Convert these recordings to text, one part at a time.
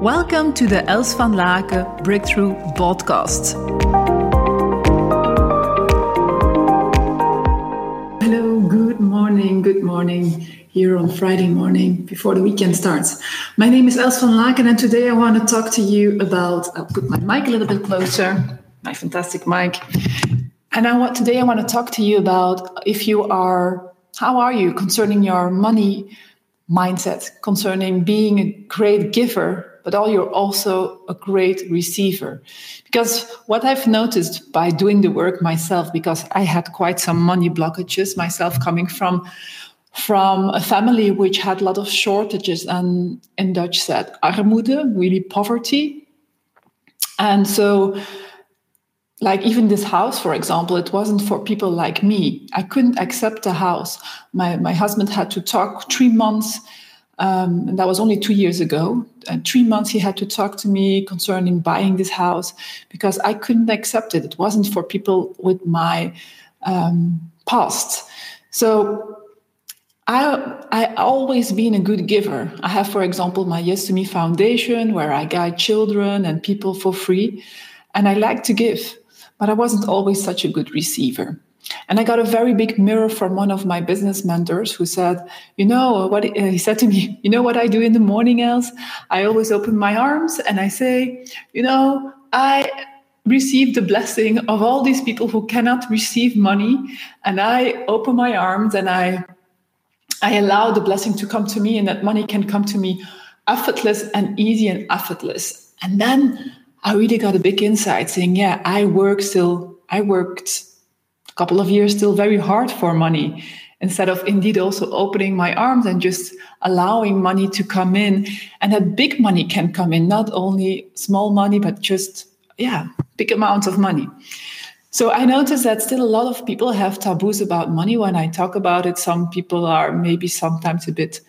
Welcome to the Els van Laken Breakthrough Podcast. Hello, good morning, good morning here on Friday morning before the weekend starts. My name is Els van Laken, and today I want to talk to you about. I'll put my mic a little bit closer, my fantastic mic. And I want today I want to talk to you about if you are how are you concerning your money mindset, concerning being a great giver but all you're also a great receiver. Because what I've noticed by doing the work myself, because I had quite some money blockages myself coming from from a family which had a lot of shortages and in Dutch said armoede, really poverty. And so like even this house, for example, it wasn't for people like me. I couldn't accept a house. My my husband had to talk three months um, and that was only two years ago. And three months he had to talk to me concerning buying this house because I couldn't accept it. It wasn't for people with my um, past. So I I always been a good giver. I have, for example, my Yes to Me Foundation where I guide children and people for free, and I like to give, but I wasn't always such a good receiver. And I got a very big mirror from one of my business mentors who said, You know, what he said to me, You know what I do in the morning, Els? I always open my arms and I say, You know, I receive the blessing of all these people who cannot receive money. And I open my arms and I I allow the blessing to come to me and that money can come to me effortless and easy and effortless. And then I really got a big insight saying, yeah, I work still, I worked couple of years still very hard for money instead of indeed also opening my arms and just allowing money to come in. And that big money can come in not only small money but just yeah big amounts of money. So i noticed that still a lot of people have taboos about money. When i talk about it some people are maybe sometimes a bit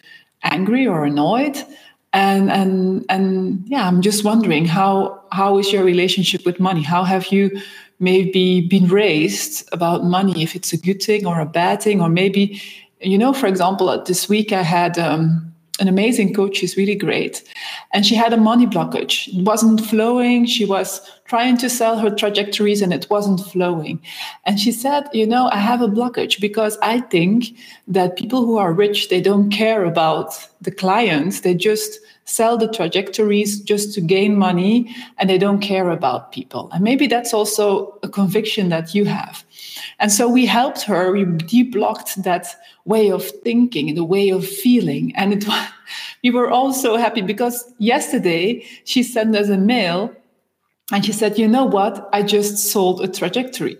angry or annoyed. And and and yeah i'm just wondering how how is your relationship with money? How have you maybe been raised about money if it's a good thing or a bad thing or maybe you know for example this week i had um, an amazing coach she's really great and she had a money blockage. It wasn't flowing. She was trying to sell her trajectories and it wasn't flowing. And she said you know i have a blockage because i think that people who are rich they don't care about the clients. They just sell the trajectories just to gain money and they don't care about people. And maybe that's also a conviction that you have. And so we helped her, we deblocked that way of thinking, the way of feeling. And it we were all so happy because yesterday she sent us a mail and she said, You know what? I just sold a trajectory.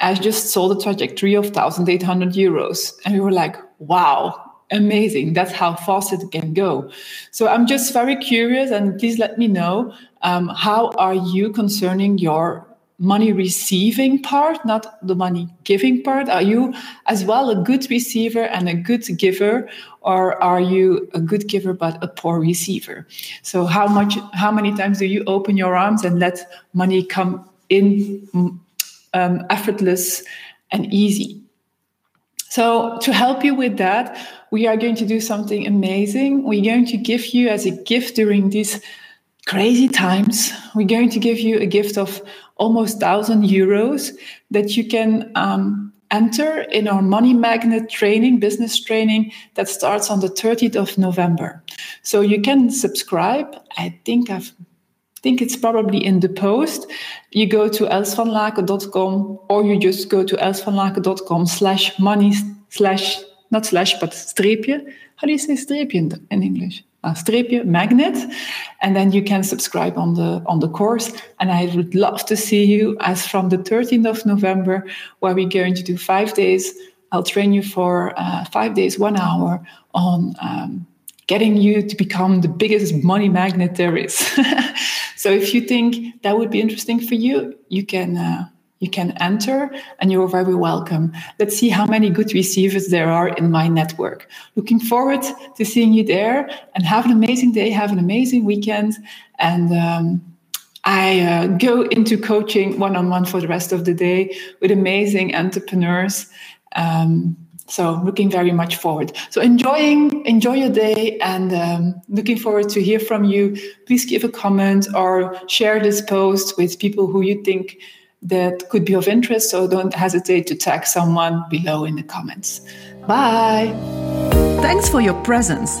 I just sold a trajectory of 1,800 euros. And we were like, Wow, amazing. That's how fast it can go. So I'm just very curious, and please let me know um, how are you concerning your money receiving part, not the money giving part? Are you as well a good receiver and a good giver, or are you a good giver but a poor receiver? So how much, how many times do you open your arms and let money come in um, effortless and easy? So, to help you with that, we are going to do something amazing. We're going to give you, as a gift during these crazy times, we're going to give you a gift of almost 1,000 euros that you can um, enter in our money magnet training, business training that starts on the 30th of November. So, you can subscribe. I think I've think it's probably in the post. You go to elsvanlaken.com or you just go to elsvanlaken.com slash money slash, not slash, but streepje. How do you say streepje in, in English? Uh, streepje magnet and then you can subscribe on the on the course and i would love to see you as from the 13th of november where we're going to do five days i'll train you for uh, five days one hour on um, getting you to become the biggest money magnet there is. so if you think that would be interesting for you, you can uh, you can enter and you're very welcome. Let's see how many good receivers there are in my network. Looking forward to seeing you there and have an amazing day, have an amazing weekend. And um, I uh, go into coaching one on one for the rest of the day with amazing entrepreneurs. Um, so looking very much forward. So enjoying enjoy your day and um, looking forward to hear from you. Please give a comment or share this post with people who you think that could be of interest. So don't hesitate to tag someone below in the comments. Bye. Thanks for your presence.